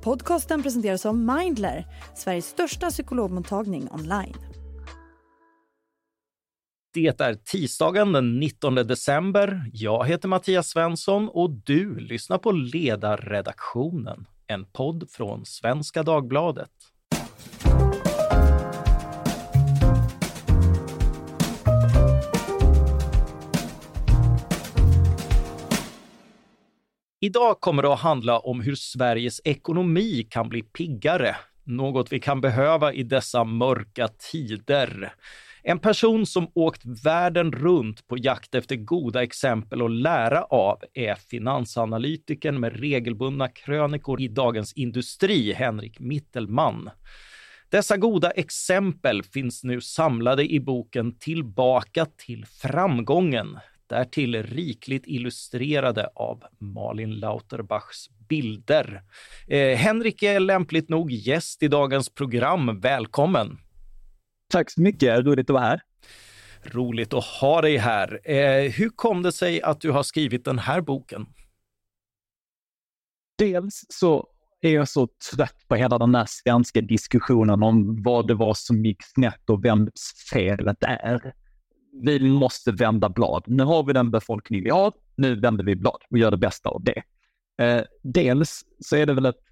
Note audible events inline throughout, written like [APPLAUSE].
Podcasten presenteras av Mindler, Sveriges största psykologmottagning online. Det är tisdagen den 19 december. Jag heter Mattias Svensson och du lyssnar på Ledarredaktionen, en podd från Svenska Dagbladet. Idag kommer det att handla om hur Sveriges ekonomi kan bli piggare, något vi kan behöva i dessa mörka tider. En person som åkt världen runt på jakt efter goda exempel att lära av är finansanalytikern med regelbundna krönikor i Dagens Industri, Henrik Mittelman. Dessa goda exempel finns nu samlade i boken Tillbaka till framgången, därtill rikligt illustrerade av Malin Lauterbachs bilder. Eh, Henrik är lämpligt nog gäst i dagens program. Välkommen! Tack så mycket, roligt att vara här. Roligt att ha dig här. Eh, hur kom det sig att du har skrivit den här boken? Dels så är jag så trött på hela den där svenska diskussionen om vad det var som gick snett och vems felet är vi måste vända blad. Nu har vi den befolkning vi har, nu vänder vi blad och gör det bästa av det. Eh, dels så är det väl ett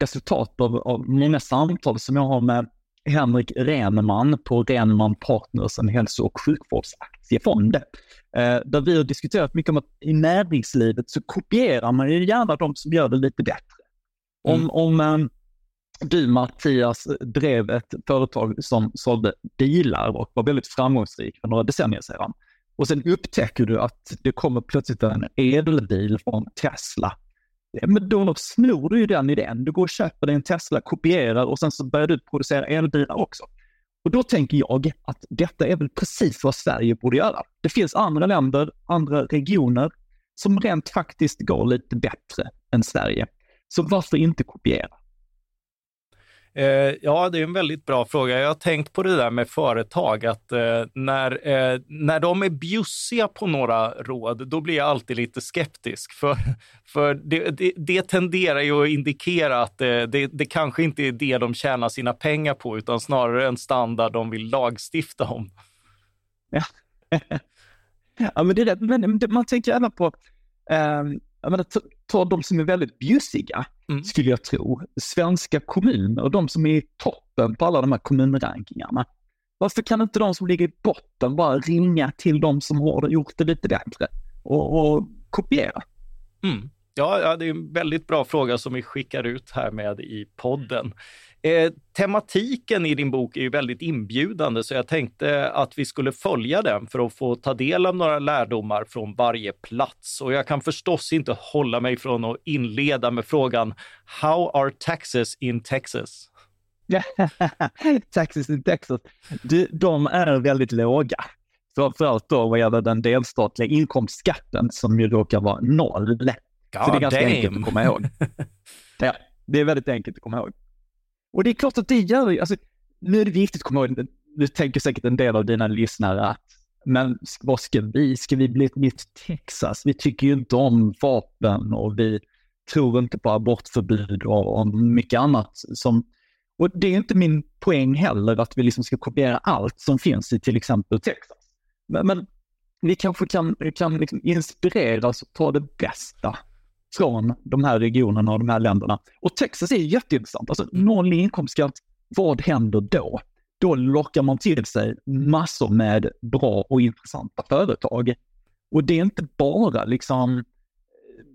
resultat av, av många samtal som jag har med Henrik Renman på Renman Partners, en hälso och sjukvårdsaktiefond. Eh, där vi har diskuterat mycket om att i näringslivet så kopierar man ju gärna de som gör det lite bättre. Om, mm. om eh, du Mattias drev ett företag som sålde bilar och var väldigt framgångsrik för några decennier sedan. Och sen upptäcker du att det kommer plötsligt en elbil från Tesla. Men då snor du ju den idén. Du går och köper dig en Tesla, kopierar och sen så börjar du producera elbilar också. Och då tänker jag att detta är väl precis vad Sverige borde göra. Det finns andra länder, andra regioner som rent faktiskt går lite bättre än Sverige. Så varför inte kopiera? Eh, ja, det är en väldigt bra fråga. Jag har tänkt på det där med företag, att eh, när, eh, när de är bjussiga på några råd, då blir jag alltid lite skeptisk. [LAUGHS] För, för det, det, det tenderar ju att indikera att eh, det, det, kanske inte är det de tjänar sina pengar på, utan snarare en standard de vill lagstifta om. Ja, [LAUGHS] ja men det är det. Men man tänker även på eh, jag menar, ta de som är väldigt bjussiga, mm. skulle jag tro. Svenska kommuner, de som är i toppen på alla de här kommunrankingarna. Varför kan inte de som ligger i botten bara ringa till de som har gjort det lite bättre och, och kopiera? Mm. Ja, ja, det är en väldigt bra fråga som vi skickar ut här med i podden. Eh, tematiken i din bok är ju väldigt inbjudande, så jag tänkte att vi skulle följa den för att få ta del av några lärdomar från varje plats. Och jag kan förstås inte hålla mig från att inleda med frågan How are taxes in Texas? [LAUGHS] taxes in Texas, du, de är väldigt låga. Framförallt då vad gäller den delstatliga inkomstskatten som ju råkar vara noll. God så det är ganska damn. enkelt att komma ihåg. [LAUGHS] Ja, det är väldigt enkelt att komma ihåg. Och det är klart att det gör alltså, nu är det viktigt att komma ihåg, nu tänker säkert en del av dina lyssnare att, men vad ska vi, ska vi bli ett nytt Texas? Vi tycker ju inte om vapen och vi tror inte på abortförbud och, och mycket annat som, och det är inte min poäng heller att vi liksom ska kopiera allt som finns i till exempel Texas. Men, men vi kanske kan, kan liksom inspireras och ta det bästa från de här regionerna och de här länderna. Och Texas är jätteintressant. Alltså noll inkomstskatt, vad händer då? Då lockar man till sig massor med bra och intressanta företag. Och det är inte bara liksom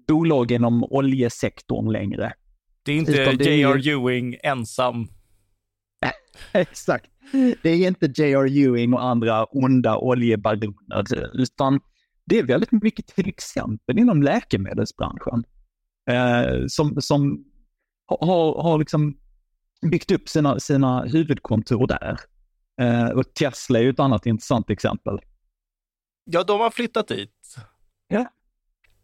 bolag inom oljesektorn längre. Det är inte J.R. Ewing ensam. [LAUGHS] Exakt. Det är inte J.R. Ewing och andra onda oljebaroner, utan det är väldigt mycket till exempel inom läkemedelsbranschen eh, som, som har, har liksom byggt upp sina, sina huvudkontor där. Eh, och Tesla är ju ett annat intressant exempel. Ja, de har flyttat dit. Ja,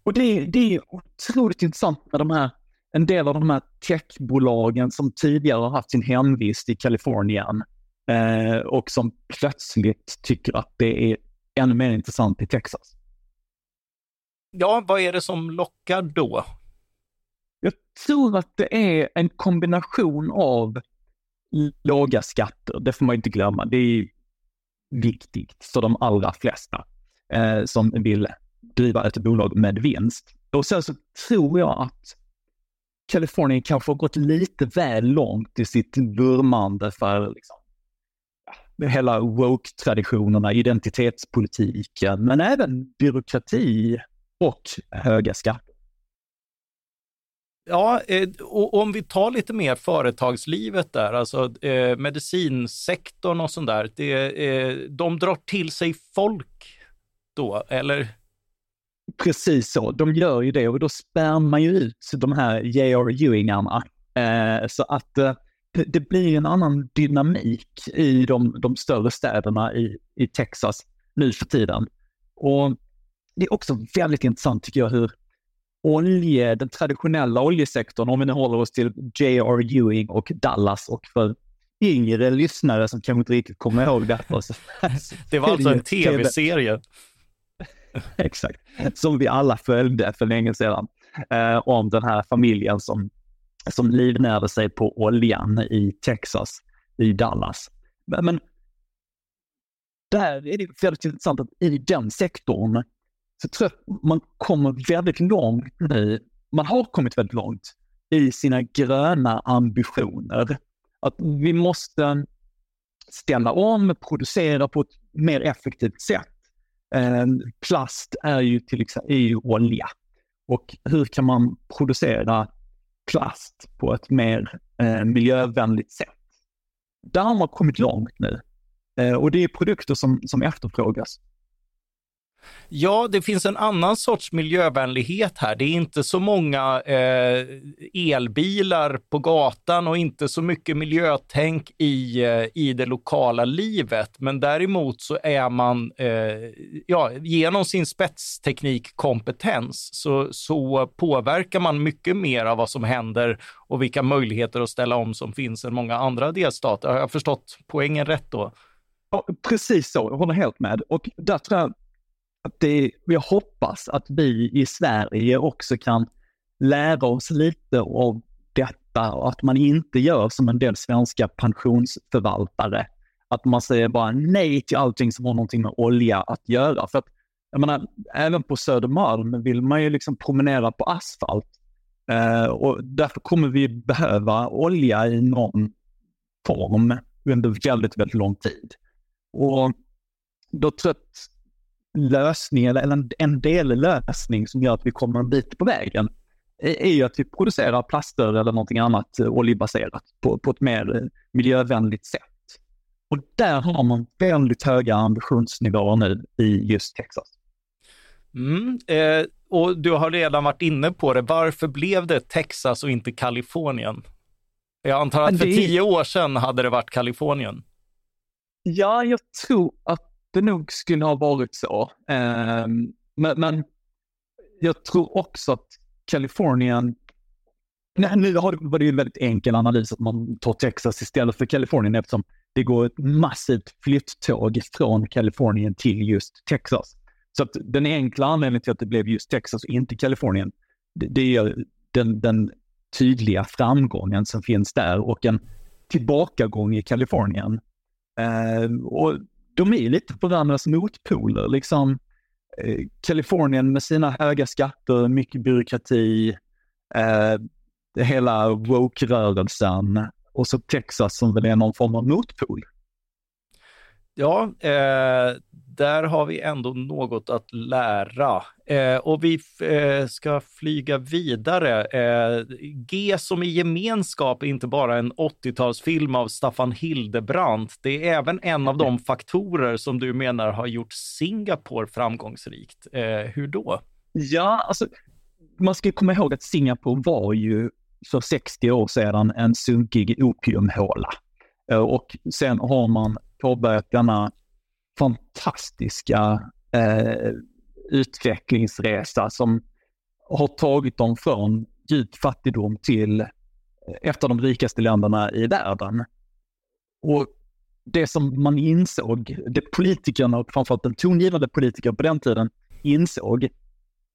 och det, det är otroligt intressant med de här, en del av de här techbolagen som tidigare har haft sin hemvist i Kalifornien eh, och som plötsligt tycker att det är ännu mer intressant i Texas. Ja, vad är det som lockar då? Jag tror att det är en kombination av låga skatter, det får man inte glömma. Det är viktigt för de allra flesta eh, som vill driva ett bolag med vinst. Och sen så tror jag att Kalifornien kanske har gått lite väl långt i sitt vurmande för liksom, hela woke-traditionerna, identitetspolitiken, men även byråkrati och höga skatter. Ja, eh, och om vi tar lite mer företagslivet där, alltså eh, medicinsektorn och sånt där, det, eh, de drar till sig folk då, eller? Precis så, de gör ju det och då spär man ju ut de här J.R. Ewingarna. Eh, så att eh, det, det, blir en annan dynamik i de, de större städerna i, i Texas nu för tiden. Och det är också väldigt intressant tycker jag hur olje, den traditionella oljesektorn, om vi nu håller oss till J.R. Ewing och Dallas och för yngre lyssnare som kanske inte riktigt kommer ihåg detta. [LAUGHS] det var alltså en [LAUGHS] tv-serie. [LAUGHS] Exakt, som vi alla följde för länge sedan. Eh, om den här familjen som, som livnärde sig på oljan i Texas, i Dallas. Men, men där är det väldigt intressant att i den sektorn så tror jag att man kommer väldigt långt nu. Man har kommit väldigt långt i sina gröna ambitioner. Att vi måste ställa om, producera på ett mer effektivt sätt. Ehm, plast är ju till exempel e är ju olja. Och hur kan man producera plast på ett mer eh, miljövänligt sätt? Där har man kommit långt nu. Eh, och det är produkter som, som efterfrågas. Ja, det finns en annan sorts miljövänlighet här. Det är inte så många eh, elbilar på gatan och inte så mycket miljötänk i, eh, i det lokala livet. Men däremot så är man, eh, ja, genom sin spetsteknikkompetens så, så påverkar man mycket mer av vad som händer och vilka möjligheter att ställa om som finns än många andra delstater. Har jag förstått poängen rätt då? Ja, precis så, jag håller helt med. Och där tror jag att det, jag hoppas att vi i Sverige också kan lära oss lite av detta och att man inte gör som en del svenska pensionsförvaltare. Att man säger bara nej till allting som har någonting med olja att göra. För att, jag menar, även på Södermalm vill man ju liksom promenera på asfalt. Eh, och därför kommer vi behöva olja i någon form under väldigt, väldigt lång tid. Och då tror jag att lösning, eller en, en dellösning som gör att vi kommer en bit på vägen, är, ju att vi producerar plaster eller någonting annat eh, oljebaserat på, på ett mer eh, miljövänligt sätt. Och där har man väldigt höga ambitionsnivåer nu i just Texas. Mm, eh, och du har redan varit inne på det. Varför blev det Texas och inte Kalifornien? Jag antar att för tio år sedan hade det varit Kalifornien. Ja, jag tror att det nog skulle ha varit så. Um, men, men, jag tror också att Kalifornien Nej, nu har det, var det ju en väldigt enkel analys att man tar Texas istället för Kalifornien eftersom det går ett massivt flytttåg från Kalifornien till just Texas. Så att den enkla anledningen till att det blev just Texas och inte Kalifornien, det, det är den, den tydliga framgången som finns där och en tillbakagång i Kalifornien. Eh, och de är lite på varandras motpoler. Liksom, eh, Kalifornien med sina höga skatter, mycket byråkrati, eh, hela woke-rörelsen och så Texas som väl är någon form av motpol. Ja, eh, där har vi ändå något att lära. Eh, och vi eh, ska flyga vidare. Eh, G som i gemenskap är inte bara en 80-talsfilm av Staffan Hildebrandt. Det är även en av de faktorer som du menar har gjort Singapore framgångsrikt. Eh, hur då? Ja, alltså man ska komma ihåg att Singapore var ju för 60 år sedan en sunkig opiumhåla. Eh, och sen har man påbörjat denna fantastiska eh, utvecklingsresa som har tagit dem från djup fattigdom till ett av de rikaste länderna i världen. Och det som man insåg, det politikerna och framförallt den tongivande politiker på den tiden insåg,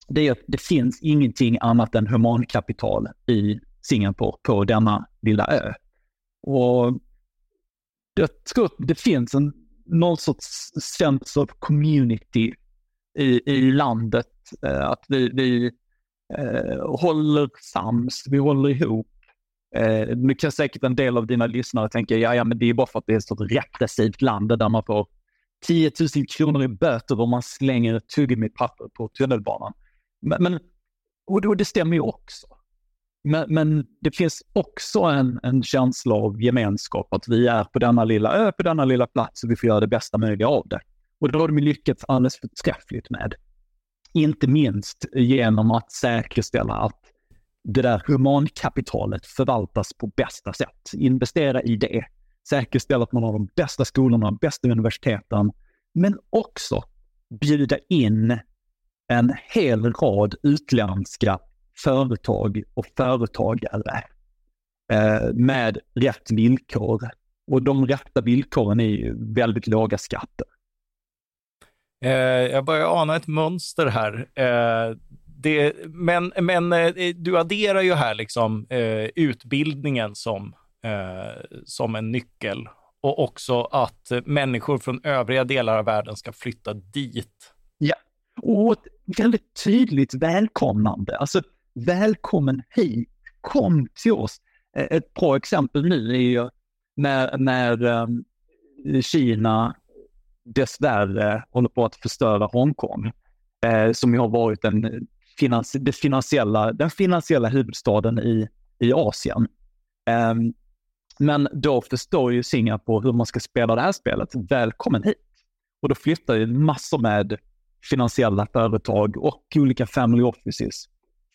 det är att det finns ingenting annat än humankapital i Singapore på denna lilla ö. Och jag tror att det finns en, någon sorts sense of community i, i landet. Eh, att vi, vi eh, håller sams, vi håller ihop. Eh, nu kan säkert en del av dina lyssnare tänka, ja, ja men det är bara för att det är ett sånt repressivt land där man får 10 000 kronor i böter om man slänger ett tuggummi-papper på tunnelbanan. Men, men och det stämmer ju också. Men, men, det finns också en, en känsla av gemenskap, att vi är på denna lilla ö, på denna lilla plats och vi får göra det bästa möjliga av det. Och det har de lyckats alldeles förträffligt med. Inte minst genom att säkerställa att det där humankapitalet förvaltas på bästa sätt. Investera i det. Säkerställa att man har de bästa skolorna, bästa universiteten, men också bjuda in en hel rad utländska företag och företagare eh, med rätt villkor. Och de rätta villkoren är ju väldigt låga skatter. Eh, jag börjar ana ett mönster här. Eh, det, men men du adderar ju här liksom utbildningen som, som en nyckel och också att människor från övriga delar av världen ska flytta dit. Ja, och ett väldigt tydligt välkomnande. Alltså, välkommen hit, kom till oss. Eh, ett bra exempel nu är ju när, när um, Kina dessvärre håller på att förstöra Hongkong, eh, som ju har varit den, finans, det finansiella, den finansiella huvudstaden i, i Asien. Eh, men då förstår ju Singapore hur man ska spela det här spelet. Välkommen hit! Och då flyttar ju massor med finansiella företag och olika family offices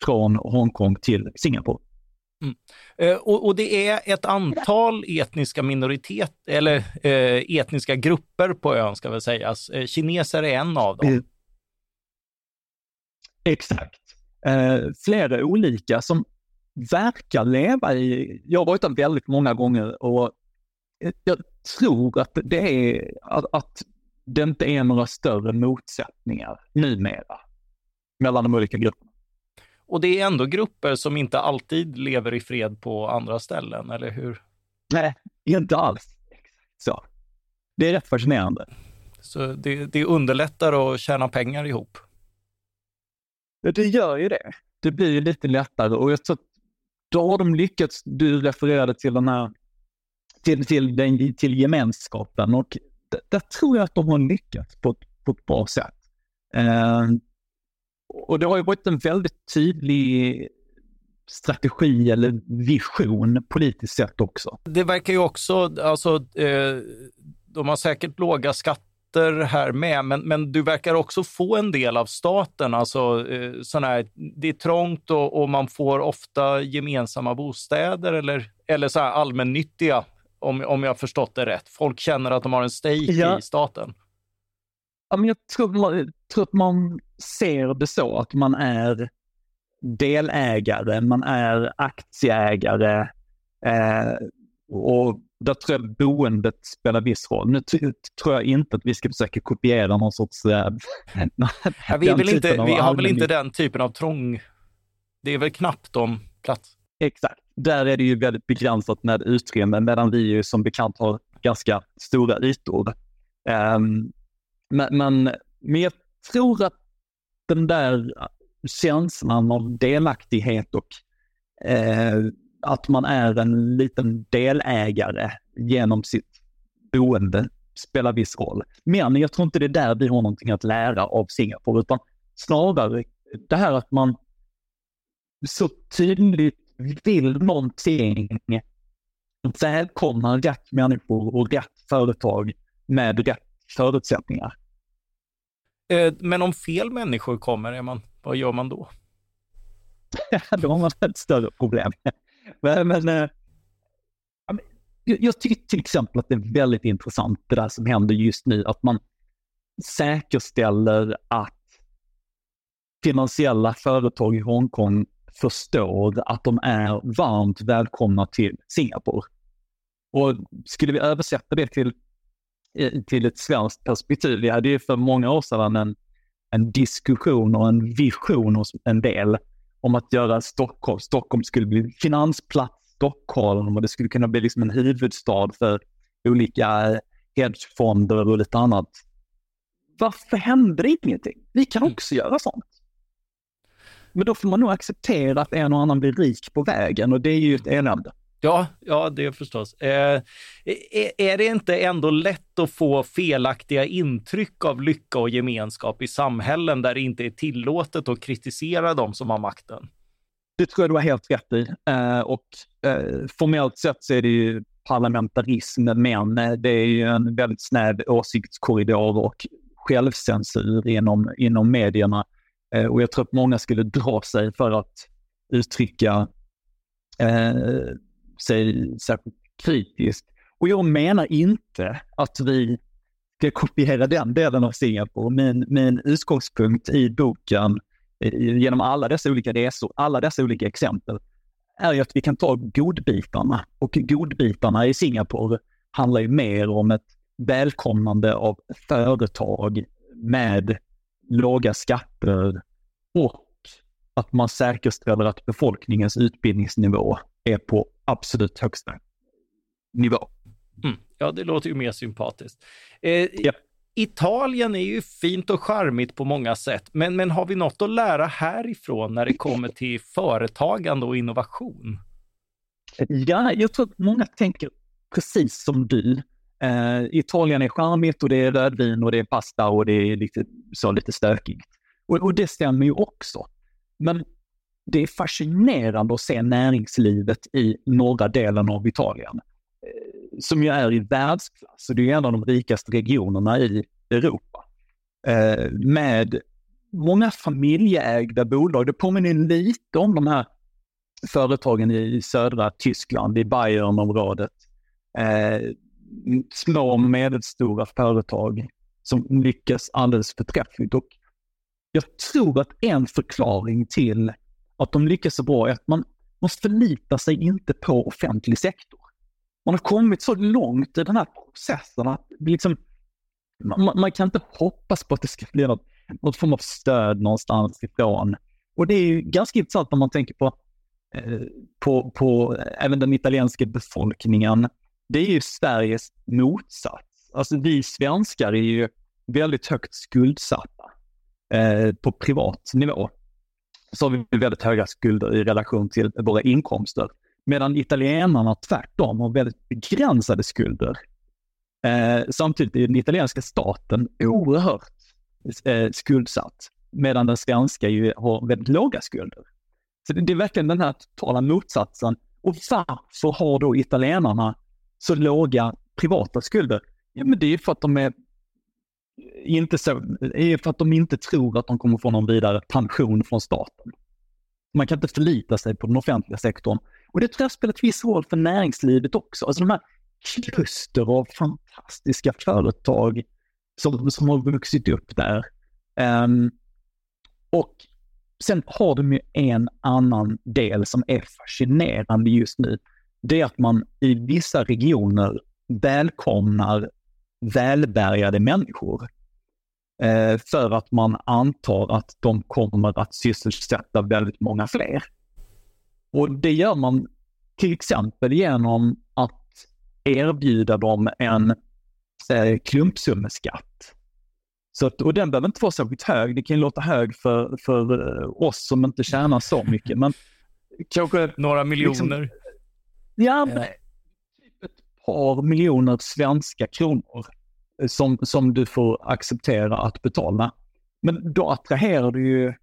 från Hongkong till Singapore. Mm. Eh, och, och, det är ett antal etniska minoriteter, eller eh, etniska grupper på ön ska väl sägas. Eh, kineser är en av dem. Mm. Exakt. Eh, flera olika som verkar leva i, jag har varit där väldigt många gånger och jag tror att det är att, att det inte är några större motsättningar numera mellan de olika grupperna. Och det är ändå grupper som inte alltid lever i fred på andra ställen, eller hur? Nej, inte alls. Så. Det är rätt fascinerande. Så det, det underlättar att tjäna pengar ihop? Det gör ju det. Det blir ju lite lättare och jag tror att då har de lyckats, du refererade till den här, till, till, den, till gemenskapen och där tror jag att de har lyckats på, på ett bra sätt. Eh, och det har ju varit en väldigt tydlig strategi eller vision politiskt sett också. Det verkar ju också, alltså, eh, de har säkert låga skatter här med, men, men du verkar också få en del av staten. Alltså, eh, sån här, det är trångt och, och, man får ofta gemensamma bostäder eller, eller så här allmännyttiga, om, om jag förstått det rätt. Folk känner att de har en stake ja. i staten. Ja, men jag tror, man, tror att man ser det så att man är delägare, man är aktieägare eh, och där tror jag boendet spelar viss roll. Nu tror jag inte att vi ska försöka kopiera någon sorts... Äh, [LAUGHS] ja, vi, vill inte, vi har väl inte den typen av trång... Det är väl knappt om plats. Exakt. Där är det ju väldigt begränsat med utrymme, medan vi ju som bekant har ganska stora ytor. Um, men, men, men jag tror att den där eh, känslan av delaktighet och eh, att man är en liten delägare genom sitt boende spelar viss roll. Men jag tror inte det är där vi har någonting att lära av Singapore, utan snarare det här att man så tydligt vill någonting, välkomnar rätt människor och rätt företag med rätt förutsättningar. Eh, men om fel människor kommer, är man, vad gör man då? [LAUGHS] då har man ett större problem. men, men eh, jag tycker till exempel att det är väldigt intressant det där som händer just nu, att man säkerställer att finansiella företag i Hongkong förstår att de är varmt välkomna till Singapore. Och skulle vi översätta det till till ett svenskt perspektiv. Vi hade ju för många år sedan en, en diskussion och en vision hos en del om att göra Stockholm, Stockholm skulle bli finansplats Stockholm och det skulle kunna bli liksom en huvudstad för olika hedgefonder och lite annat. Varför hände det ingenting? Vi kan också göra sånt. Men då får man nog acceptera att en och annan blir rik på vägen och det är ju ett elände. Ja, ja, det förstås. Eh, är det inte ändå lätt att få felaktiga intryck av lycka och gemenskap i samhällen där det inte är tillåtet att kritisera dem som har makten? Det tror jag du har helt rätt i. Eh, och eh, formellt sett så är det ju parlamentarism, men det är ju en väldigt snäv åsiktskorridor och självcensur inom, inom medierna. Eh, och jag tror att många skulle dra sig för att uttrycka eh, sig särskilt kritiskt. Och jag menar inte att vi ska kopiera den delen av Singapore. Min, min utgångspunkt i boken, genom alla dessa olika resor, alla dessa olika exempel, är ju att vi kan ta godbitarna. Och godbitarna i Singapore handlar ju mer om ett välkomnande av företag med låga skatter och att man säkerställer att befolkningens utbildningsnivå är på absolut högsta nivå. Mm. Ja, det låter ju mer sympatiskt. Eh, ja. Italien är ju fint och charmigt på många sätt, men, men har vi något att lära härifrån när det kommer till företagande och innovation? Ja, jag tror att många tänker precis som du. Eh, Italien är charmigt och det är rödvin och det är pasta och det är lite, så lite stökigt. Och, och det stämmer ju också. Men det är fascinerande att se näringslivet i norra delen av Italien, eh, som ju är i världsklass och det är en av de rikaste regionerna i Europa. Eh, med många familjeägda bolag. Det påminner lite om de här företagen i södra Tyskland, i Bayernområdet. Eh, små och medelstora företag som lyckas alldeles förträffligt. Och jag tror att en förklaring till att de lyckas så bra är att man, måste förlita sig inte på offentlig sektor. Man har kommit så långt i den här processen att liksom, man, man, kan inte hoppas på att det ska bli något, något form av stöd någonstans ifrån. Och det är ju ganska intressant när man tänker på, eh, på, på även den italienska befolkningen. Det är ju Sveriges motsats. Alltså vi svenskar är ju väldigt högt skuldsatta eh, på privat nivå så har vi väldigt höga skulder i relation till våra inkomster. Medan italienarna tvärtom har väldigt begränsade skulder. Eh, samtidigt är den italienska staten oerhört eh, skuldsatt, medan den svenska ju har väldigt låga skulder. Så det, det är verkligen den här totala motsatsen. Och varför har då italienarna så låga privata skulder? Ja, men det är för att de är inte så, är för att de inte tror att de kommer få någon vidare pension från staten. Man kan inte förlita sig på den offentliga sektorn. Och det tror jag spelar ett viss roll för näringslivet också. Alltså de här kluster av fantastiska företag som, som har vuxit upp där. Um, och sen har de ju en annan del som är fascinerande just nu. Det är att man i vissa regioner välkomnar välbärgade människor. Eh, för att man antar att de kommer att sysselsätta väldigt många fler. Och det gör man till exempel genom att erbjuda dem en eh, klumpsummeskatt. Så att, och den behöver inte vara särskilt hög. Det kan låta hög för, för eh, oss som inte tjänar så mycket, men kanske... Några miljoner? Liksom, ja, men, ett par miljoner svenska kronor som, som du får acceptera att betala. Men då attraherar du ju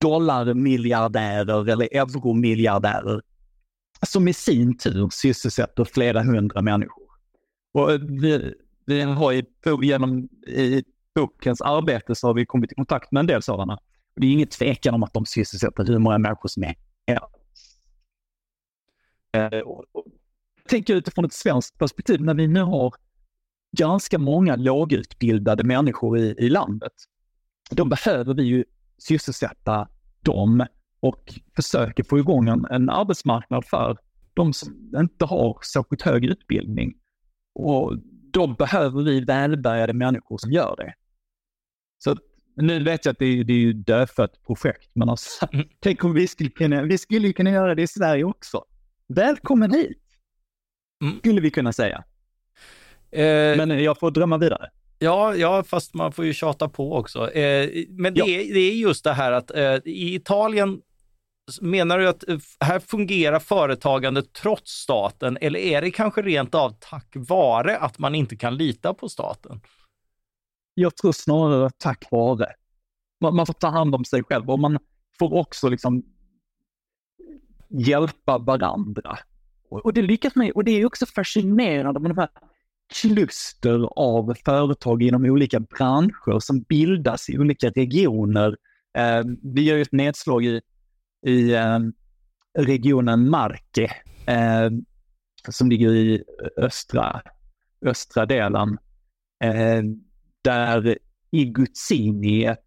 dollarmiljardärer eller euromiljardärer som i sin tur sysselsätter flera hundra människor. Och vi, vi har i, genom i bokens arbete så har vi kommit i kontakt med en del sådana. Och det är inget tvekan om att de sysselsätter hur många människor som är. Eh, Tänk utifrån ett svenskt perspektiv när vi nu har ganska många lågutbildade människor i, i landet. Då behöver vi ju sysselsätta dem och försöka få igång en, en arbetsmarknad för de som inte har särskilt hög utbildning. Och då behöver vi välbärgade människor som gör det. Så nu vet jag att det är, det är ju dödfött projekt, men alltså, mm. tänk om vi skulle kunna, vi skulle kunna göra det i Sverige också. Välkommen hit, mm. skulle vi kunna säga. Eh, men jag får drömma vidare. Ja, ja, fast man får ju tjata på också. Eh, men det, ja. är, det är just det här att eh, i Italien Menar du att eh, här fungerar företagandet trots staten eller är det kanske rent av tack vare att man inte kan lita på staten? Jag tror snarare tack vare. Man, man får ta hand om sig själv och man får också liksom hjälpa varandra. Och, och det lyckas man och det är också fascinerande med de här kluster av företag inom olika branscher som bildas i olika regioner. Eh, vi gör ju ett nedslag i, i eh, regionen Marke eh, som ligger i östra, östra delen. Eh, där Iguzzini, ett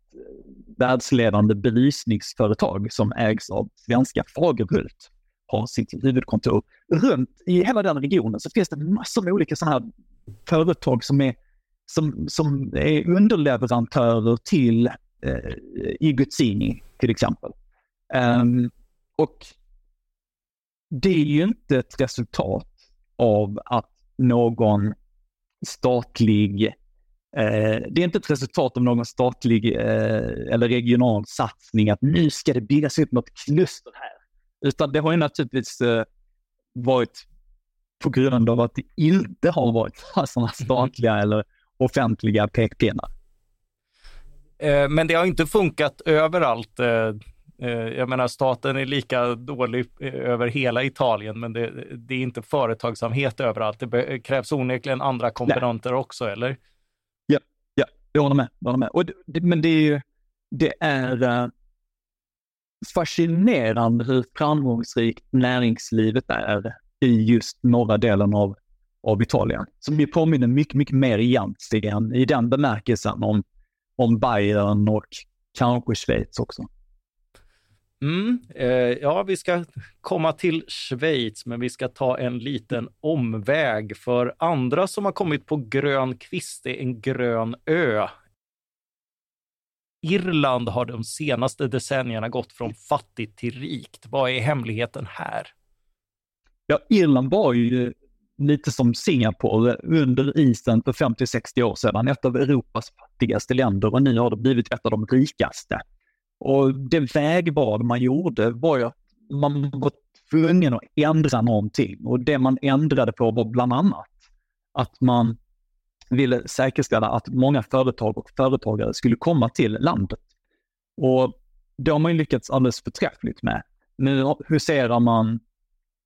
världsledande belysningsföretag som ägs av svenska Fagerhult, har sitt huvudkontor. Runt i hela den regionen så finns det massor med olika sådana här företag som är, som, som är underleverantörer till eh, Iguzzini till exempel. Um, och det är ju inte ett resultat av att någon statlig eh, det är inte ett resultat av någon statlig eh, eller regional satsning att nu ska det byggas upp något kluster här. Utan det har ju naturligtvis eh, varit på grund av att det inte har varit [LAUGHS] sådana statliga eller offentliga pekpinnar. Eh, men det har inte funkat överallt. Eh, jag menar, staten är lika dålig över hela Italien, men det, det är inte företagsamhet överallt. Det krävs onekligen andra komponenter Nej. också, eller? Ja, ja, jag håller med. Jag håller med. Och det, men det är ju, det är fascinerande hur framgångsrikt näringslivet är i just norra delen av, av Italien. Som ju påminner mycket, mycket mer egentligen i den bemärkelsen om, om Bayern och kanske Schweiz också. Mm, eh, ja, vi ska komma till Schweiz, men vi ska ta en liten omväg. För andra som har kommit på grön kvist är en grön ö. Irland har de senaste decennierna gått från fattigt till rikt. Vad är hemligheten här? Ja, Irland var ju lite som Singapore under isen för 50-60 år sedan, ett av Europas fattigaste länder och nu har det blivit ett av de rikaste. Och det vägval man gjorde var ju att man var tvungen att ändra någonting och det man ändrade på var bland annat att man ville säkerställa att många företag och företagare skulle komma till landet. Och det har man ju lyckats alldeles förträffligt med. Nu huserar man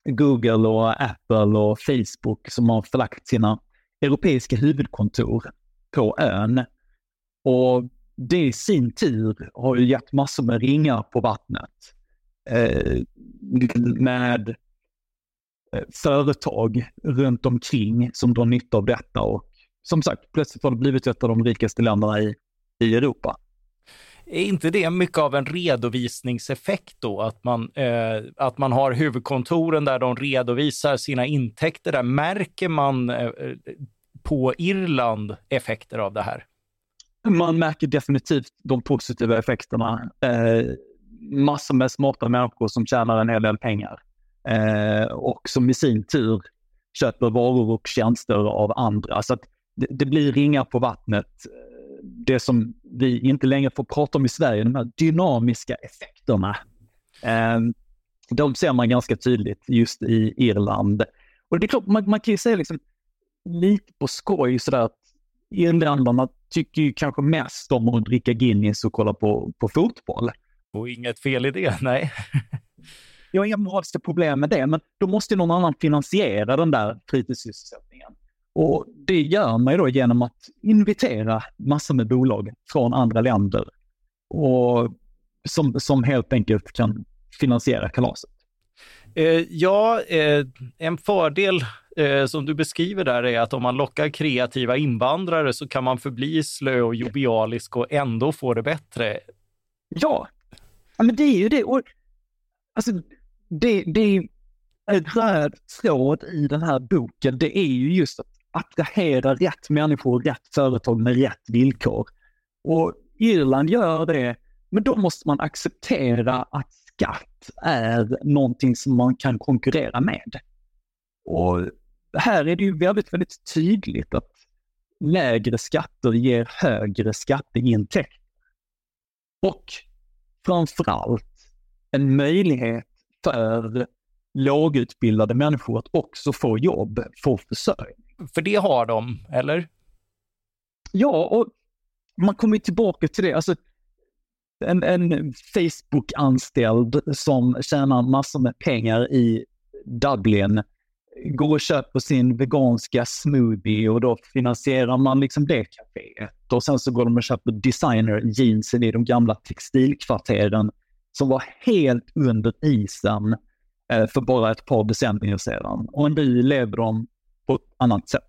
Google och Apple och Facebook som har förlagt sina europeiska huvudkontor på ön. Och det i sin tur har ju gett massor med ringar på vattnet. Eh, med eh, företag runt omkring som drar nytta av detta och som sagt, plötsligt har det blivit ett av de rikaste länderna i, i Europa. Är inte det mycket av en redovisningseffekt då? Att man, eh, att man har huvudkontoren där de redovisar sina intäkter där. Märker man eh, på Irland effekter av det här? Man märker definitivt de positiva effekterna. Eh, massor med smarta människor som tjänar en hel del pengar eh, och som i sin tur köper varor och tjänster av andra. Så att det, det blir ringar på vattnet det som vi inte längre får prata om i Sverige, de här dynamiska effekterna. Ehm, de ser man ganska tydligt just i Irland. Och det är klart, man, man kan ju säga liksom lite på skoj sådär att irländarna tycker ju kanske mest om att dricka Guinness och kolla på, på fotboll. Och inget fel i det, [LAUGHS] nej. Jag har inga moraliska problem med det, men då måste någon annan finansiera den där fritidssysselsättningen. Och det gör man ju då genom att invitera massor med bolag från andra länder och som, som helt enkelt kan finansiera kalaset. Eh, ja, eh, en fördel eh, som du beskriver där är att om man lockar kreativa invandrare så kan man förbli slö och jovialisk och ändå få det bättre. Ja, ja men det är ju det. Och, alltså, det, det är röd tråd i den här boken. Det är ju just att attrahera rätt människor och rätt företag med rätt villkor. Och Irland gör det, men då måste man acceptera att skatt är någonting som man kan konkurrera med. Och här är det ju väldigt, väldigt tydligt att lägre skatter ger högre skatteintäkter. Och framförallt en möjlighet för lågutbildade människor att också få jobb, få försörjning. För det har de, eller? Ja, och man kommer tillbaka till det. Alltså, en, en Facebook-anställd som tjänar massor med pengar i Dublin går och köper sin veganska smoothie och då finansierar man liksom det kaféet. Och sen så går de och köper designer jeansen i de gamla textilkvarteren som var helt under isen eh, för bara ett par decennier sedan. Och nu lever de på ett annat sätt.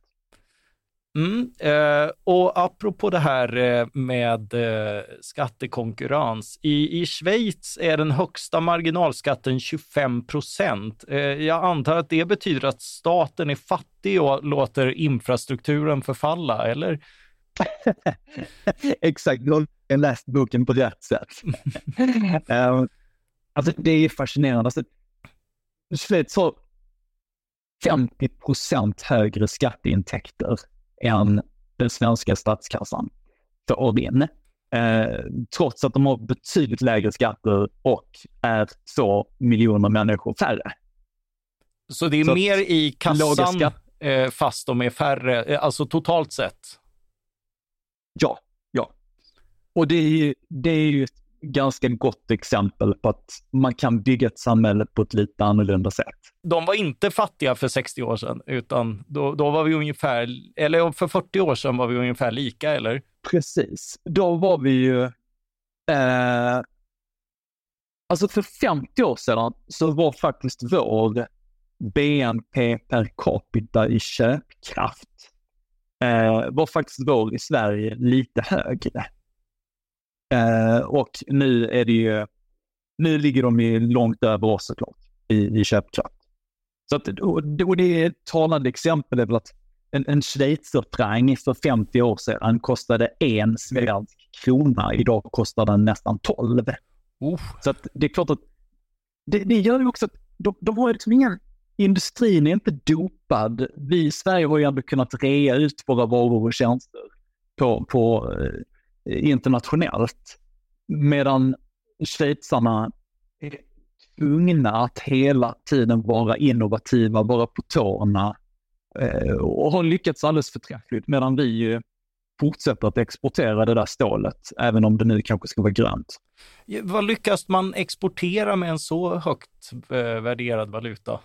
Mm, eh, och apropå det här eh, med eh, skattekonkurrens. I, I Schweiz är den högsta marginalskatten 25 procent. Eh, jag antar att det betyder att staten är fattig och låter infrastrukturen förfalla, eller? [LAUGHS] Exakt, du har läst boken på rätt sätt. um, alltså det är fascinerande. Alltså, Schweiz har 50 procent högre skatteintäkter än den svenska statskassan för in. Eh, trots att de har betydligt lägre skatter och är så miljoner människor färre. Så det är så mer i kassan eh, fast de är färre, eh, alltså totalt sett? Ja, ja. Och det är ju, det är ju ett ganska gott exempel på att man kan bygga ett samhälle på ett lite annorlunda sätt. De var inte fattiga för 60 år sedan, utan då, då var vi ungefär, eller för 40 år sedan var vi ungefär lika, eller? Precis. Då var vi ju, eh, alltså för 50 år sedan så var faktiskt vår BNP per capita i köpkraft eh, var faktiskt vår i Sverige lite högre. Eh, och nu är det ju, nu ligger de ju långt över oss såklart i, i köpkraft. Så att, och det, är ett talande exempel är väl att en, en schweizerfranc för 50 år sedan kostade en svensk krona. Idag kostar den nästan 12. Uh. Så att det är klart att det, det gör ju också att de, de har liksom ingen, industrin är inte dopad. Vi i Sverige har ju ändå kunnat rea ut våra varor och tjänster på, på eh, internationellt. Medan schweizarna är tvungna att hela tiden vara innovativa, vara på tårna eh, och har lyckats alldeles förträffligt medan vi ju fortsätter att exportera det där stålet, även om det nu kanske ska vara grönt. Vad lyckas man exportera med en så högt eh, värderad valuta?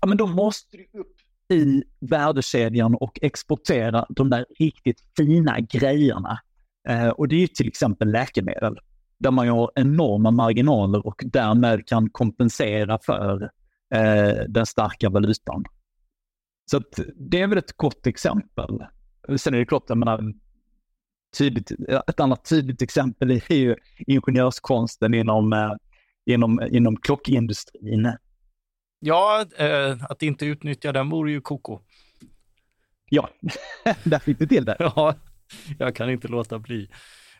Ja, men då måste du upp i värdekedjan och exportera de där riktigt fina grejerna. Eh, och det är ju till exempel läkemedel, där man har enorma marginaler och därmed kan kompensera för eh, den starka valutan. Så att det är väl ett gott exempel. Sen är det klart, jag menar, tydligt, ett annat tydligt exempel är ju ingenjörskonsten inom, eh, inom, inom klockindustrin Ja, eh, att inte utnyttja den vore ju koko. Ja, [LAUGHS] där fick du till det. [LAUGHS] Ja, jag kan inte låta bli.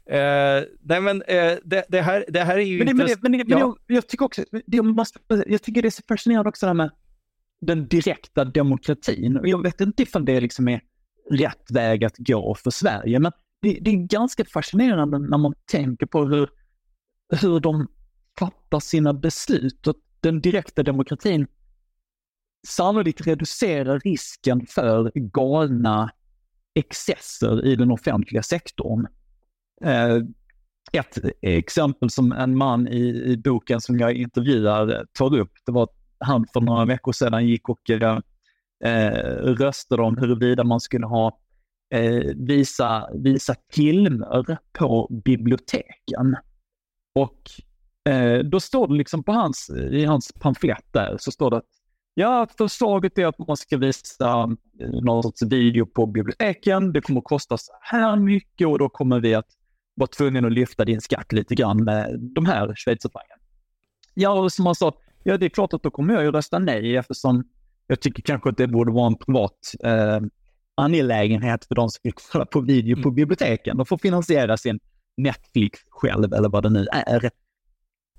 Eh, nej men eh, det, det, här, det här är ju men, inte... Men, det, men, det, ja. jag, jag, tycker också, det måste, jag tycker det är så fascinerande också det här med den direkta demokratin. Och jag vet inte ifall det liksom är rätt väg att gå för Sverige, men det, det är ganska fascinerande när man tänker på hur, hur de fattar sina beslut. Och den direkta demokratin sannolikt reducerar risken för galna excesser i den offentliga sektorn. Eh, ett exempel som en man i, i boken som jag intervjuar eh, tar upp, det var att han för några veckor sedan gick och eh, eh, röstade om huruvida man skulle ha eh, visa, visa filmer på biblioteken. Och Eh, då står det liksom på hans, i hans pamflett där, så står det att ja, förslaget är att man ska visa eh, någon sorts video på biblioteken. Det kommer att kosta så här mycket och då kommer vi att vara tvungna att lyfta din skatt lite grann med de här schweizerfrancen. Ja, och som han sa, ja det är klart att då kommer jag ju rösta nej eftersom jag tycker kanske att det borde vara en privat, eh, angelägenhet för de som vill kolla på video på Mm. biblioteken. De får finansiera sin Netflix själv eller vad det nu är.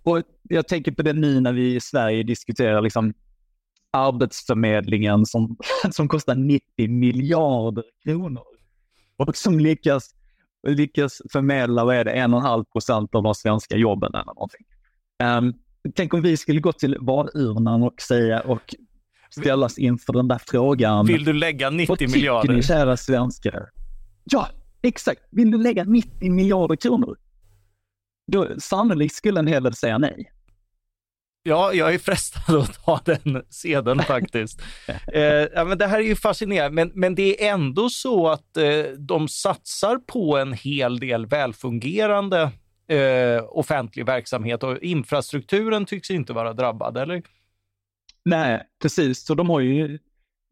Och jag tänker på det nu när vi i Sverige diskuterar liksom Arbetsförmedlingen som, [LAUGHS] som kostar 90 miljarder kronor och som lyckas, lyckas förmedla, vad är det, en och en halv procent av de svenska jobben eller någonting. Um, tänk om vi skulle gå till valurnan och säga och ställas inför den där frågan. Vill du lägga 90 Vad tycker miljarder? ni kära svenskar? Ja, exakt. Vill du lägga 90 miljarder kronor? Då sannolikt skulle en hel del säga nej. Ja, jag är frestad [LAUGHS] att ta den sedeln [LAUGHS] faktiskt. eh, ja, men det här är ju fascinerande, men, men det är ändå så att eh, de satsar på en hel del välfungerande eh, offentlig verksamhet och infrastrukturen tycks inte vara drabbad, eller? Nej, precis. Så de har ju...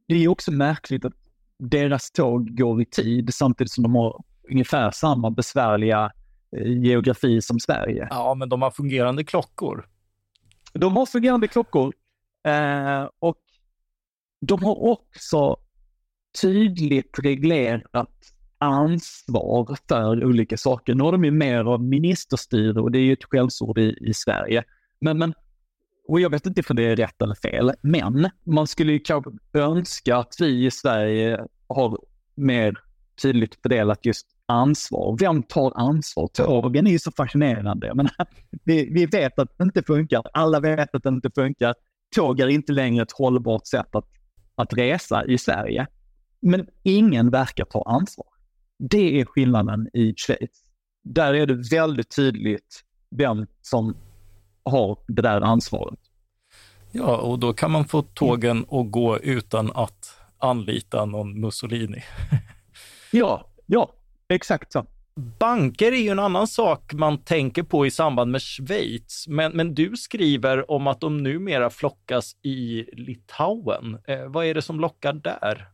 Det är ju också märkligt att deras tåg går i tid samtidigt som de har ungefär samma besvärliga geografi som Sverige. Ja, men de har fungerande klockor. De har fungerande klockor eh, och de har också tydligt reglerat ansvar för olika saker. Nu har de ju mer av ministerstyre och det är ju ett skällsord i, i Sverige. Men, men, och jag vet inte om det är rätt eller fel, men man skulle ju kanske önska att vi i Sverige har mer tydligt fördelat just ansvar. Vem tar ansvar? Tågen är ju så fascinerande. Menar, [LAUGHS] vi, vi vet att det inte funkar. Alla vet att det inte funkar. Tåg är inte längre ett hållbart sätt att, att resa i Sverige. Men ingen verkar ta ansvar. Det är skillnaden i Schweiz. Där är det väldigt tydligt vem som har det där ansvaret. Ja, och då kan man få tågen att gå utan att anlita någon Mussolini. [LAUGHS] Ja, ja, exakt så. Banker är ju en annan sak man tänker på i samband med Schweiz, men, men du skriver om att de numera flockas i Litauen. Eh, vad är det som lockar där?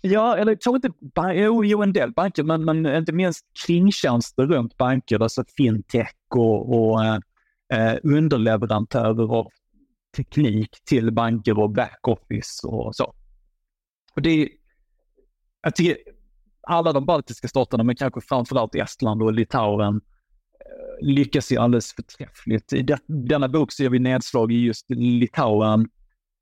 Ja, eller kanske inte, jo, jo, en del banker, men, men inte minst kringtjänster runt banker, alltså fintech och, och eh, eh, underleverantörer av teknik till banker och backoffice och så. Och det är, jag tycker alla de baltiska staterna, men kanske framförallt Estland och Litauen, eh, lyckas ju alldeles förträffligt. I det, denna bok så gör vi nedslag i just Litauen,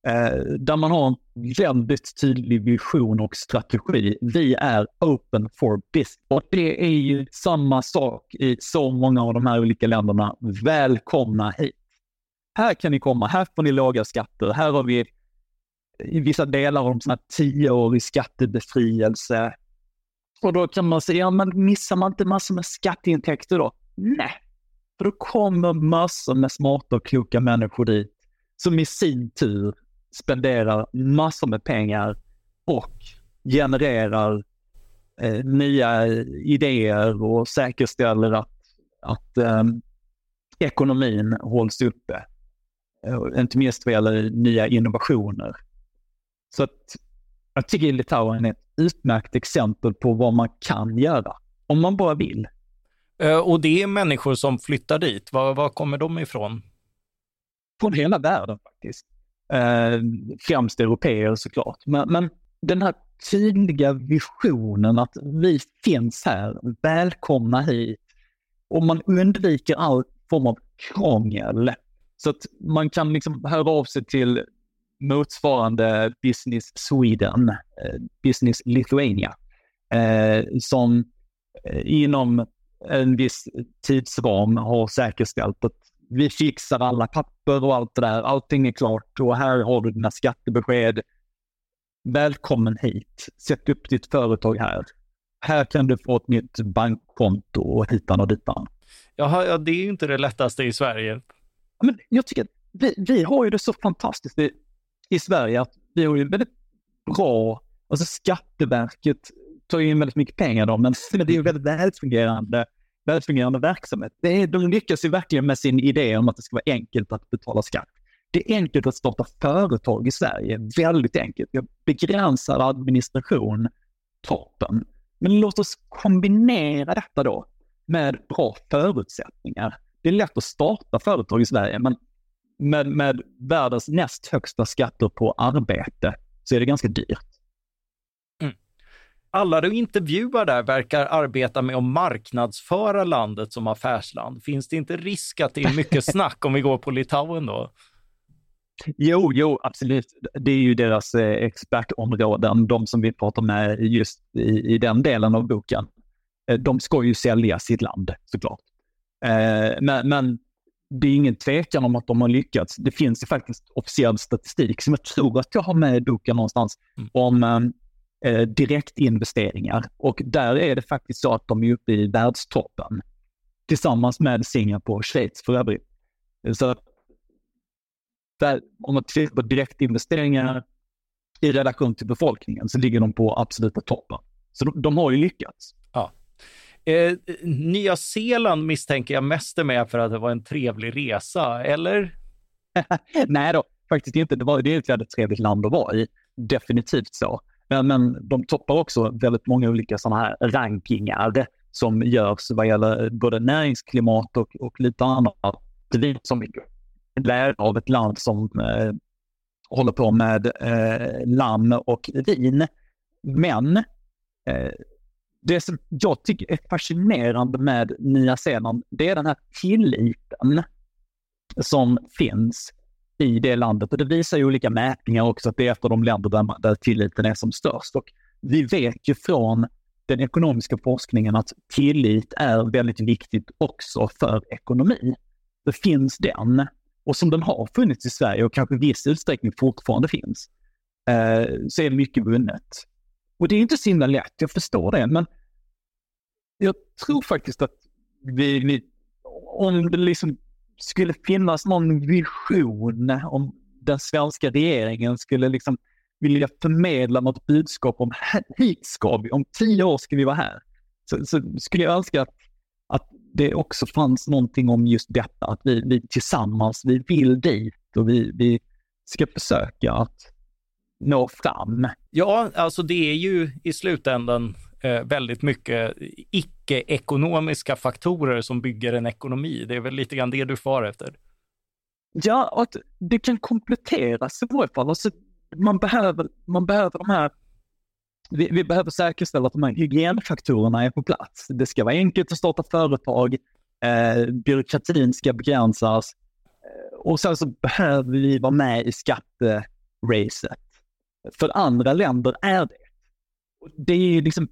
eh, där man har en väldigt tydlig vision och strategi. Vi är open for business. Och det är ju samma sak i så många av de här olika länderna. Välkomna hit. Här kan ni komma, här får ni låga skatter, här har vi i vissa delar om sån här tioårig skattebefrielse. Och då kan man säga, ja men missar man inte massor med skatteintäkter då? Nej, för då kommer massor med smarta och kloka människor dit som i sin tur spenderar massor med pengar och genererar eh, nya eh, idéer och säkerställer att, att eh, ekonomin hålls uppe. Eh, inte minst vad gäller nya innovationer. Så att jag tycker Litauen är ett utmärkt exempel på vad man kan göra om man bara vill. Eh, och det är människor som flyttar dit. Var, var kommer de ifrån? Från hela världen faktiskt. Eh, främst europeer såklart. Men, men den här tydliga visionen att vi finns här, välkomna hit. Och man undviker all form av krångel. Så att man kan liksom höra av sig till motsvarande Business Sweden, eh, Business Lithuania, eh, som eh, inom en viss tidsram har säkerställt att vi fixar alla papper och allt det där. Allting är klart och här har du dina skattebesked. Välkommen hit. Sätt upp ditt företag här. Här kan du få ett nytt bankkonto och hitan och ditan. Jaha, ja, det är ju inte det lättaste i Sverige. Men jag tycker att vi, vi har ju det så fantastiskt i Sverige att vi har ju väldigt bra, alltså Skatteverket tar ju in väldigt mycket pengar då, men det är ju väldigt välfungerande, välfungerande verksamhet. Det är, de lyckas ju verkligen med sin idé om att det ska vara enkelt att betala skatt. Det är enkelt att starta företag i Sverige, väldigt enkelt. Vi har begränsad administration, toppen. Men låt oss kombinera detta då med bra förutsättningar. Det är lätt att starta företag i Sverige, men med, med världens näst högsta skatter på arbete så är det ganska dyrt. Alla du intervjuar där verkar arbeta med att marknadsföra landet som affärsland. Finns det inte risk att det är mycket [LAUGHS] snack om vi går på Litauen då? Jo, jo, absolut. Det är ju deras eh, expertområden, de som vi pratar med just i, i den delen av boken. Eh, de ska ju sälja sitt land såklart. Eh, men, men det är ingen tvekan om att de har lyckats. Det finns ju faktiskt officiell statistik som jag tror att jag har med i boken någonstans mm. om eh, direktinvesteringar. Och där är det faktiskt så att de är uppe i världstoppen tillsammans med Singapore och Schweiz för övrigt. Så där, om man tittar på direktinvesteringar i relation till befolkningen så ligger de på absoluta toppen. Så de, de har ju lyckats. Eh, Nya Zeeland misstänker jag mest är med för att det var en trevlig resa, eller? [LAUGHS] Nej då, faktiskt inte. Det, var, det är ett väldigt trevligt land att vara i. Definitivt så. Men, men de toppar också väldigt många olika sådana här rankingar som görs vad gäller eh, både näringsklimat och, och lite annat. Det är som lär av ett land som eh, håller på med eh, lamm och vin. Men eh, det som jag tycker är fascinerande med Nya Zeeland, det är den här tilliten som finns i det landet. Och det visar ju olika mätningar också att det är ett av de länder där, där tilliten är som störst. Och vi vet ju från den ekonomiska forskningen att tillit är väldigt viktigt också för ekonomi. Det finns den och som den har funnits i Sverige och kanske i viss utsträckning fortfarande finns, eh, så är mycket vunnet. Och det är inte så himla lätt, jag förstår det, men jag tror faktiskt att vi, vi om det liksom skulle finnas någon vision om den svenska regeringen skulle liksom vilja förmedla något budskap om hit ska vi, om tio år ska vi vara här. Så, så skulle jag önska att, att det också fanns någonting om just detta, att vi, vi tillsammans, vi vill dit och vi, vi ska försöka att nå fram. Ja, alltså det är ju i slutändan eh, väldigt mycket icke-ekonomiska faktorer som bygger en ekonomi. Det är väl lite grann det du far efter? Ja, att det kan kompletteras i varje fall. Alltså, man, behöver, man behöver de här vi, vi, behöver säkerställa att de här hygienfaktorerna är på plats. Det ska vara enkelt att starta företag, eh, byråkratin ska begränsas eh, och sen så behöver vi vara med i skatteracet. För andra länder är det. Det är liksom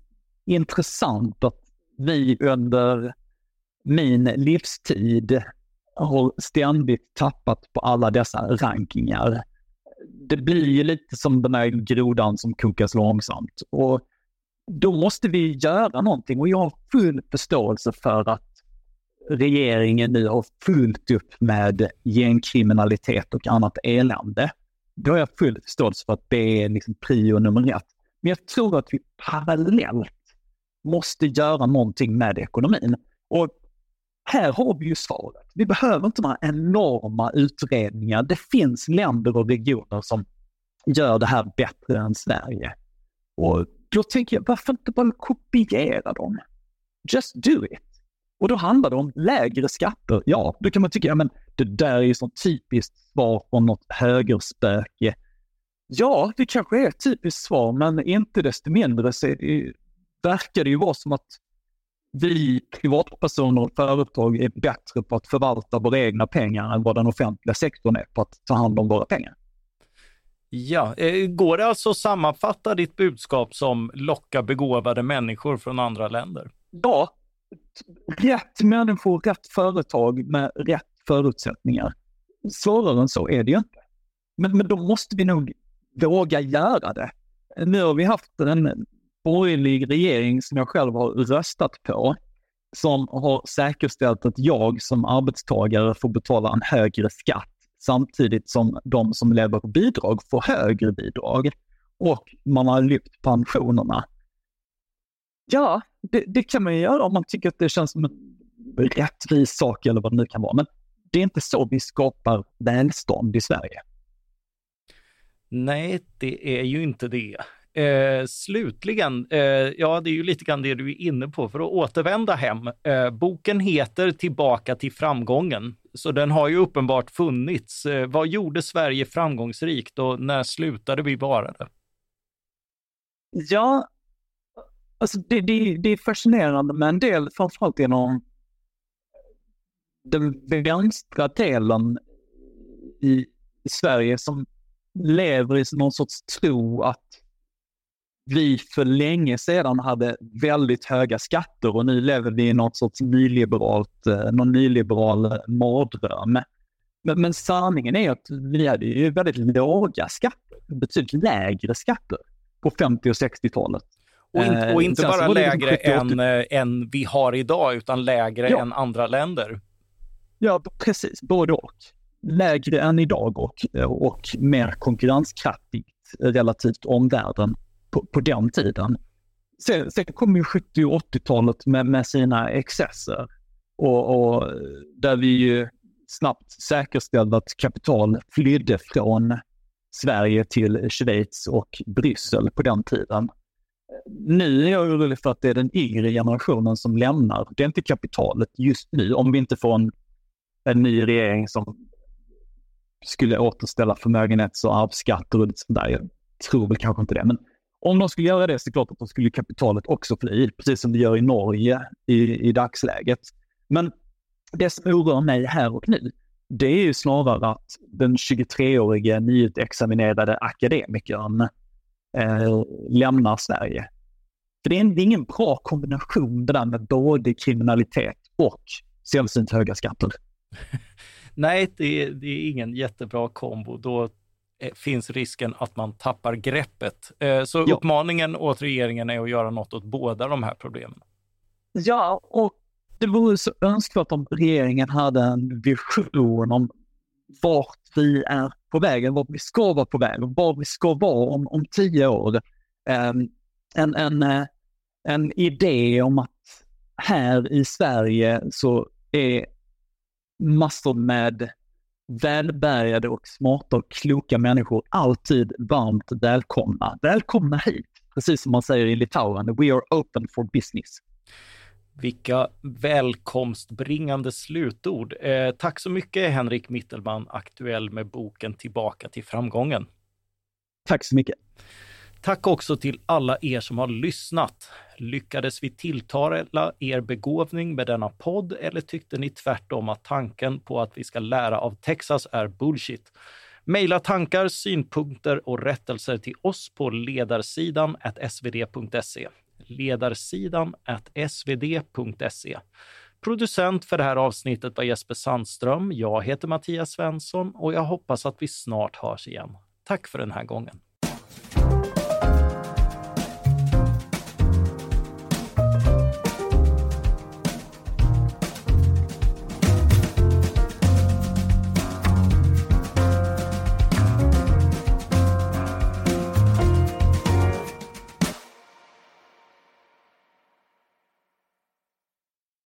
intressant att vi under min livstid har ständigt tappat på alla dessa rankingar det blir ju lite som den här grodan som kokas långsamt. Och då måste vi göra någonting och jag har full förståelse för att regeringen nu har fullt upp med gängkriminalitet och annat elände. Då har jag full förståelse för att det är liksom prio nummer ett. Men jag tror att vi parallellt måste göra någonting med ekonomin. Och här har vi ju svaret. Vi behöver inte några enorma utredningar. Det finns länder och regioner som gör det här bättre än Sverige. Och då tänker jag, varför inte bara kopiera dem? Just do it. Och då handlar det om lägre skatter. Ja, då kan man tycka, ja men det där är ju så typiskt svar från något högerspöke. Ja, det kanske är ett typiskt svar, men inte desto mindre så verkar det ju vara som att vi privatpersoner och företag är bättre på att förvalta våra egna pengar än vad den offentliga sektorn är på att ta hand om våra pengar. Ja, eh, går det alltså att sammanfatta ditt budskap som locka begåvade människor från andra länder? Ja, rätt människor, rätt företag med rätt förutsättningar. Svårare än så är det ju inte. Men, men då måste vi nog våga göra det. Nu har vi haft en borgerlig regering som jag själv har röstat på som har säkerställt att jag som arbetstagare får betala en högre skatt samtidigt som de som lever på bidrag får högre bidrag. Och man har lyft pensionerna. Ja, det, det kan man ju göra om man tycker att det känns som en rättvis sak eller vad det nu kan vara. Men det är inte så vi skapar välstånd i Sverige. Nej, det är ju inte det. Eh, slutligen, eh, ja det är ju lite grann det du är inne på, för att återvända hem. Eh, boken heter Tillbaka till framgången, så den har ju uppenbart funnits. Eh, vad gjorde Sverige framgångsrikt och när slutade vi vara det? Ja, Alltså det, det, det är fascinerande med en del, framförallt inom den vänstra delen i, Sverige som lever i någon sorts tro att vi för länge sedan hade väldigt höga skatter och nu lever vi i något sorts nyliberalt, eh, någon nyliberal mardröm. Men, men sanningen är att vi hade ju väldigt låga skatter, betydligt lägre skatter på 50 och 60-talet. Och, in, och inte eh, bara lägre än, än vi har idag, utan lägre ja. än andra länder. Ja, precis. Både och. Lägre än idag och, och mer konkurrenskraftigt relativt omvärlden på, på den tiden. Sen, sen kom ju 70 och 80-talet med, med sina excesser och, och där vi ju snabbt säkerställde att kapital flydde från Sverige till Schweiz och Bryssel på den tiden. Nu är jag orolig för att det är den yngre generationen som lämnar. Det är inte kapitalet just nu, om vi inte får en, en ny regering som skulle återställa förmögenhets och arvsskatter och lite sånt där. Jag tror väl kanske inte det, men om de skulle göra det så är det klart att då skulle kapitalet också fly, precis som det gör i Norge i, i dagsläget. Men det som oroar mig här och nu, det är ju snarare att den 23-årige nyutexaminerade akademikern eh, lämnar Sverige. För det är, en, det är ingen bra kombination det där med både kriminalitet och sällsynt höga skatter. [LAUGHS] Nej, det är, det är ingen jättebra kombo. Då Eh, finns risken att man tappar greppet. Eh, så ja. uppmaningen åt regeringen är att göra något åt båda de här problemen. Ja, och det vore så önskvärt om regeringen hade en vision om vart vi är på väg, vart vi ska vara på väg och var vi ska vara om, om tio år. Um, en, en, eh, en idé om att här i Sverige så är massor med välbärgade och smarta och kloka människor alltid varmt välkomna. Välkomna hit! Precis som man säger i Litauen, we are open for business. Vilka välkomstbringande slutord. Eh, tack så mycket Henrik Mittelman, aktuell med boken Tillbaka till framgången. Tack så mycket. Tack också till alla er som har lyssnat. Lyckades vi tilltala er begåvning med denna podd eller tyckte ni tvärtom att tanken på att vi ska lära av Texas är bullshit? Maila tankar, synpunkter och rättelser till oss på ledarsidan svd.se. Ledarsidan svd.se. Producent för det här avsnittet var Jesper Sandström. Jag heter Mattias Svensson och jag hoppas att vi snart hörs igen. Tack för den här gången.